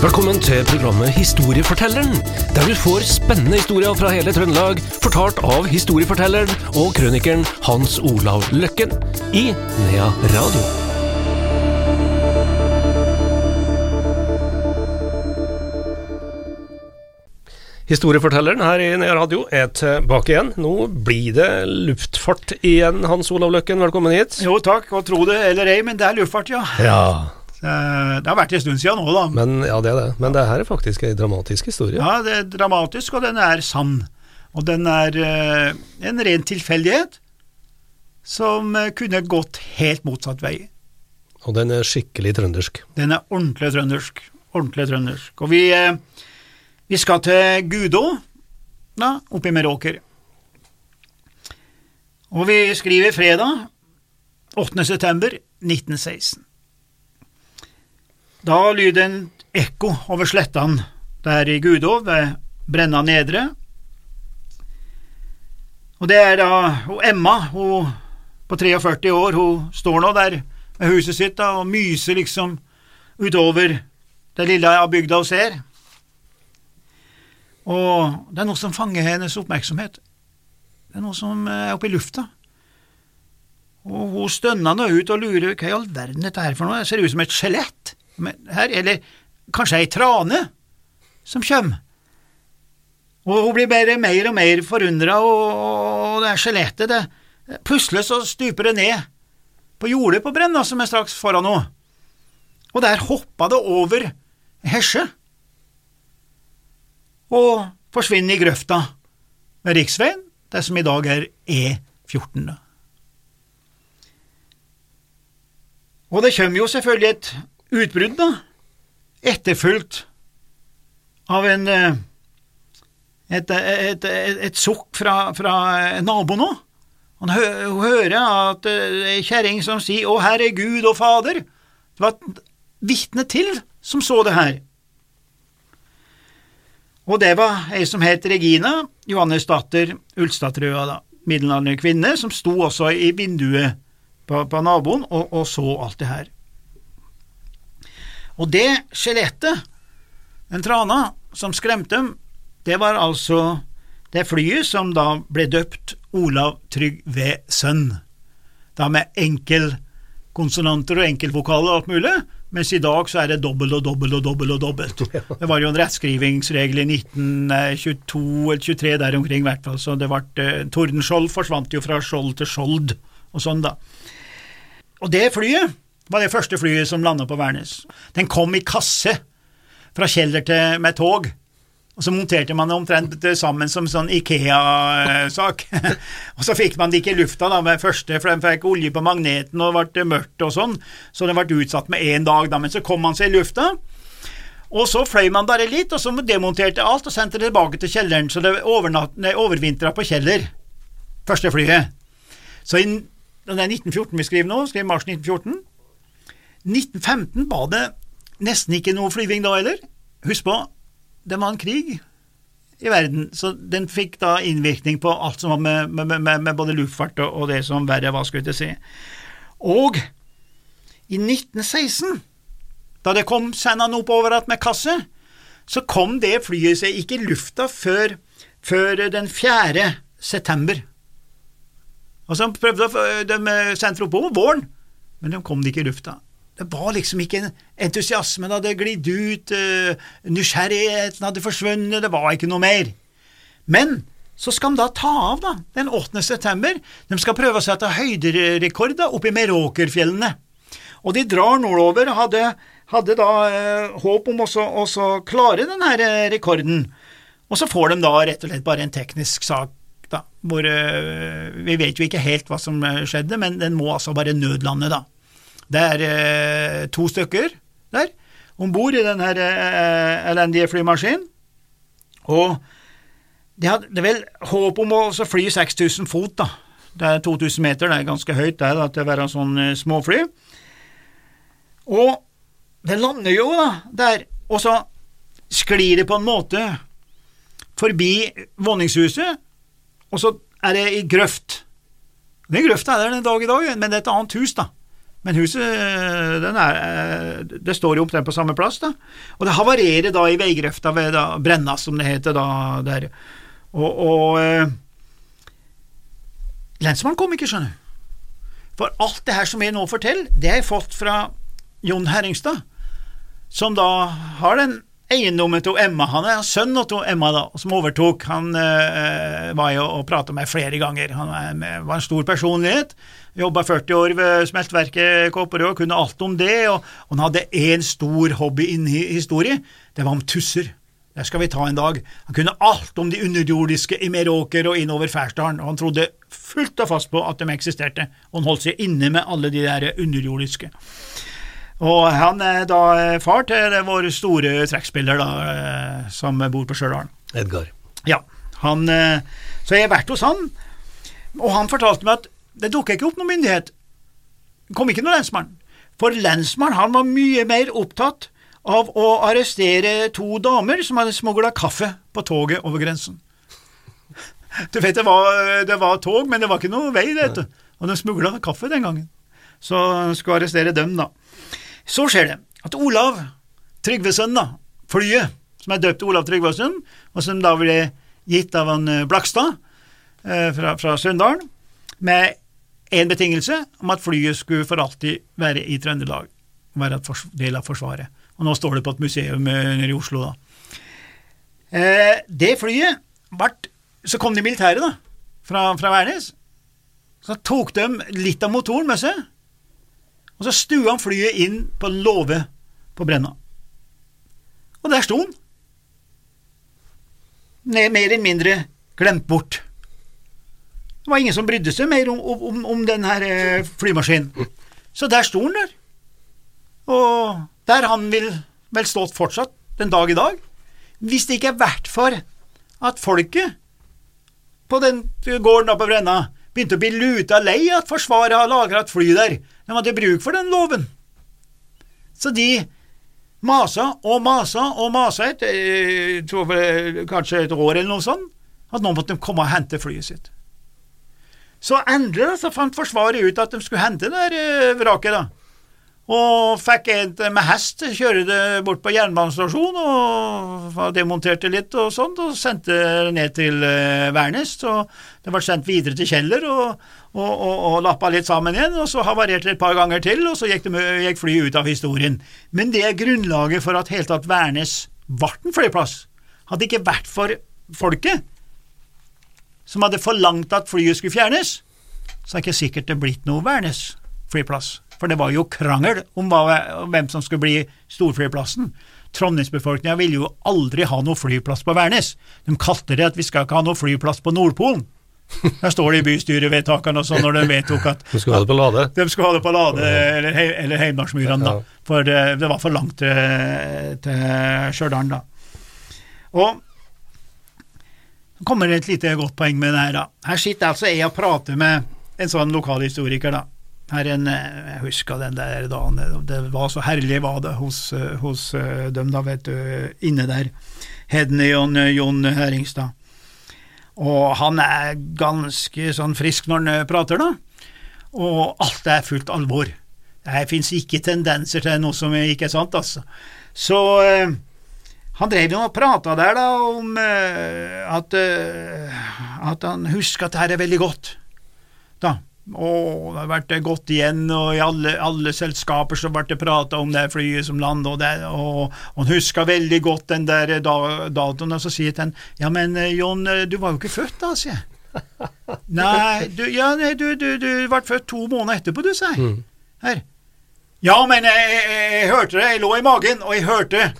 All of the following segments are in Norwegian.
Velkommen til programmet Historiefortelleren, der du får spennende historier fra hele Trøndelag, fortalt av historiefortelleren og krønikeren Hans Olav Løkken i Nea Radio. Historiefortelleren her i Nea Radio er tilbake igjen. Nå blir det luftfart igjen, Hans Olav Løkken. Velkommen hit. Jo takk, og tro det eller ei, men det er luftfart, ja. Ja, Det har vært en stund siden nå, da. men, ja det er det. Men det her er faktisk en dramatisk historie. Ja, det er dramatisk, og den er sann. Og den er eh, en ren tilfeldighet som eh, kunne gått helt motsatt vei. Og den er skikkelig trøndersk. Den er ordentlig trøndersk. Ordentlig trøndersk. Og vi, eh, vi skal til Gudå, da, oppe i Meråker. Og vi skriver fredag 8. september 1916. Da lyder en ekko over slettene der i Gudå ved Brenna Nedre. Og det er da og Emma, hun på 43 år, hun står nå der med huset sitt da, og myser liksom utover det lille av bygda hun ser. Og det er noe som fanger hennes oppmerksomhet. Det er noe som er oppe i lufta. Og hun stønner nå ut og lurer hva i all verden dette er for noe, det ser ut som et skjelett her, eller kanskje ei trane som kjem. Og hun blir bare mer og mer forundra, og det er skjelettet, det Plutselig så stuper det ned på jordet på Brenna, som er straks foran henne, og der hoppa det over hesje og forsvinner i grøfta ved riksveien, det som i dag er E14. Og det kommer jo selvfølgelig et utbrudd, da, etterfulgt av en eh, et, et, et, et sukk fra, fra naboen òg. Hun hører at ei kjerring som sier Å, her er Gud og Fader. Det var et vitne til som så det her. Og det var ei som het Regina, Johannes datter Ulstadtrøa, da, middelaldrende kvinne, som sto også i vinduet på, på naboen og, og så alt det her. Og det skjelettet, den trana, som skremte dem, det var altså det flyet som da ble døpt Olav Trygve Sønn, da med enkelkonsonanter og enkeltvokaler og alt mulig, mens i dag så er det dobbelt og dobbelt og dobbelt og dobbelt. Det var jo en rettskrivingsregel i 1922 eller 23 der omkring, i hvert fall, så det ble eh, Tordenskjold forsvant jo fra skjold til skjold og sånn, da. Og det flyet var det første flyet som landa på Værnes. Den kom i kasse fra Kjeller til med tog. Og så monterte man det omtrent sammen som sånn Ikea-sak. og så fikk man det ikke i lufta da med første, for den fikk olje på magneten og det ble mørkt og sånn, så den ble utsatt med én dag, da. Men så kom man seg i lufta. Og så fløy man bare litt, og så demonterte alt og sendte det tilbake til kjelleren, så det overvintra på Kjeller, første flyet. Så i, det er 1914 vi skriver nå, skriver mars 1914. 1915 var det nesten ikke noe flyving da heller. Husk på, det var en krig i verden, så den fikk da innvirkning på alt som var med, med, med, med både luftfart og, og det som verre var, skulle jeg si. Og i 1916, da det kom sendene oppover igjen med kasse, så kom det flyet seg ikke i lufta før, før den 4. september. Og så prøvde de sendte det oppover våren, men de kom ikke i lufta. Det var liksom ikke entusiasmen hadde glidd ut, uh, nysgjerrigheten hadde forsvunnet, det var ikke noe mer. Men så skal de da ta av, da, den 8. september. De skal prøve å sette høyderekord da, oppe i Meråkerfjellene. Og de drar nordover, hadde, hadde da eh, håp om å klare denne rekorden. Og så får de da rett og slett bare en teknisk sak, da, hvor eh, vi vet jo ikke helt hva som skjedde, men den må altså bare nødlande, da. Det er eh, to stykker der om bord i denne eh, elendige flymaskinen, og de hadde vel håp om å fly 6000 fot, da. Det er 2000 meter, det er ganske høyt det da, til å være sånn eh, småfly. Og det lander jo da der, og så sklir det på en måte forbi våningshuset, og så er det i grøft. Den grøfta er der den dag i dag, men det er et annet hus, da Men huset er, eh, det står jo omtrent på samme plass, da. Og det havarerer da i veigrøfta ved da, Brenna, som det heter da der. Og, og eh, lensmannen kom ikke, skjønner du. For alt det her som jeg nå forteller, det har jeg fått fra Jon Herringstad, som da har den eiendommen til Emma. Han er sønnen til Emma, da, som overtok. Han eh, var jo og prata med flere ganger. Han var en stor personlighet. Jobba 40 år ved smeltverket Kopperød og kunne alt om det. Og, og han hadde én stor hobby innen historie. Det var om tusser. Det skal vi ta en dag. Han kunne alt om de underjordiske i Meråker og innover Færsdalen, og han trodde fullt og fast på at de eksisterte, og han holdt seg inne med alle de der underjordiske. Og han er da far til vår store trekkspiller da, eh, som bor på Stjørdal. Edgar. Ja. Han, eh, så jeg har vært hos han, og han fortalte meg at det dukka ikke opp noen myndighet. Det kom ikke noen lensmann. For lensmannen han var mye mer opptatt av å arrestere to damer som hadde smugla kaffe på toget over grensen. Du vet, det var, det var, tog, men det var ikke noe vei, det, og de smugla kaffe den gangen. Så skulle arrestere dem, da. Så skjer det at Olav Tryggvesen, da, flyet som er døpt Olav Tryggvesen, og som da ble gitt av en eh, Blakstad eh, fra, fra Sunndalen, med én betingelse om at flyet skulle for alltid være i Trøndelag, være en del av Forsvaret. Og nå står det på et museum eh, nede i Oslo, da. Eh, det flyet ble Så kom de militære, da, fra, fra Værnes. Så tok de litt av motoren med seg, og så stua han flyet inn på låve på Brenna. Og der sto han. Mer eller mindre glemt bort. Det var ingen som brydde seg mer om, om, om den her eh, flymaskinen. Så der sto han der. Og der han vil vel stått fortsatt den dag i dag, hvis det ikke er verdt for at folket på den gården oppe på Brenna begynte å bli luta lei at Forsvaret har lagra et fly der. De hadde bruk for den loven. Så de masa og masa og masa et, tror kanskje et år eller noe sånt, at nå måtte de komme og hente flyet sitt. Så endelig så fant Forsvaret ut at de skulle hente det der eh, vraket, da og fikk en med hest, kjørte bort på jernbanestasjonen og demonterte litt og sånt, og sendte ned til uh, Værnes. Så det ble sendt videre til Kjeller og, og, og, og lappa litt sammen igjen, og så havarerte det et par ganger til, og så gikk, de, gikk flyet ut av historien. Men det er grunnlaget for at hele tatt Værnes ble en flyplass. Hadde det ikke vært for folket, som hadde forlangt at flyet skulle fjernes, så er det ikke sikkert det blitt noe Værnes flyplass for det var jo krangel om hva, hvem som skulle bli storflyplassen. Trondheimsbefolkninga ville jo aldri ha noe flyplass på Værnes. De kalte det at vi skal ikke ha noe flyplass på Nordpolen. Der står det i bystyrevedtakene og sånn når de vedtok at De skulle ha det på Lade? De skulle ha det på Lade eller, he, eller Heimdalsmyrene, da. For det, det, var for langt til, til Stjørdal, da. Og så kommer det et lite godt poeng med det her, da. Her sitter altså jeg og prater med en sånn lokalhistoriker, da. Her en, eh, jeg husker den der dagen, det var så herlig var det hos, eh, hos eh, dem da, vet du, inne der. Hedny og Jon Høringstad. Og han er ganske sånn frisk når han prater, da. Og alt er fullt alvor. Det fins ikke tendenser til noe som ikke er sant, altså. Så uh, han drev jo og prata der da om uh, at, uh, at han husker at det her er veldig godt. Da, å, det har vært gått igjen, og i alle, alle selskaper så ble det prata om det flyet som landa og, det, og, og han huska veldig godt den der da, datoen, og så sier han ja, men eh, Jon, eh, du var jo ikke født da, sier jeg. nei, du, ja, du, du, du ble født to måneder etterpå, du, sier jeg. Mm. Her. Ja, men jeg, jeg, jeg, hørte det, jeg lå i magen, og jeg hørte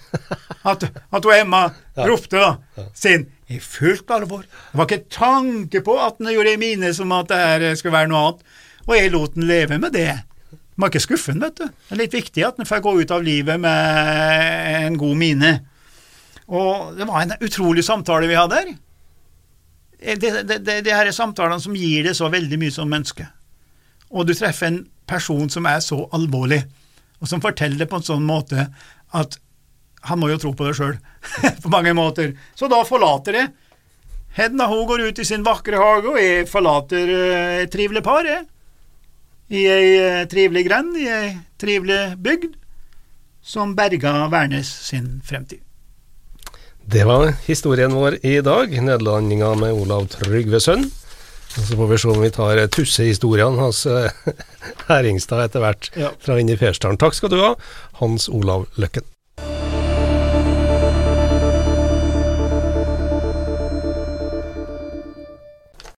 at, at Emma ropte da, sin i fullt alvor. Det var ikke tanke på at den gjorde mine som at det her skulle være noe annet, og jeg lot den leve med det. Man må ikke skuffe den, vet du. Det er litt viktig at den får gå ut av livet med en god mine. Og det var en utrolig samtale vi hadde her. Det, det, det, det her er samtalene som gir det så veldig mye som menneske. Og du treffer en person som er så alvorlig, og som forteller det på en sånn måte at han må jo tro på det sjøl, på mange måter. Så da forlater jeg. Hedna hun går ut i sin vakre hage, og jeg forlater uh, et trivelig par, jeg. i ei eh, trivelig grend, i ei trivelig bygd, som berga Værnes sin fremtid. Det var historien vår i dag. Nederlandinga med Olav Trygvesønn. Og Så får vi se om vi tar tussehistoriene hans eh, Herringstad etter hvert Ja. fra inn i Fersdalen. Takk skal du ha, Hans Olav Løkken.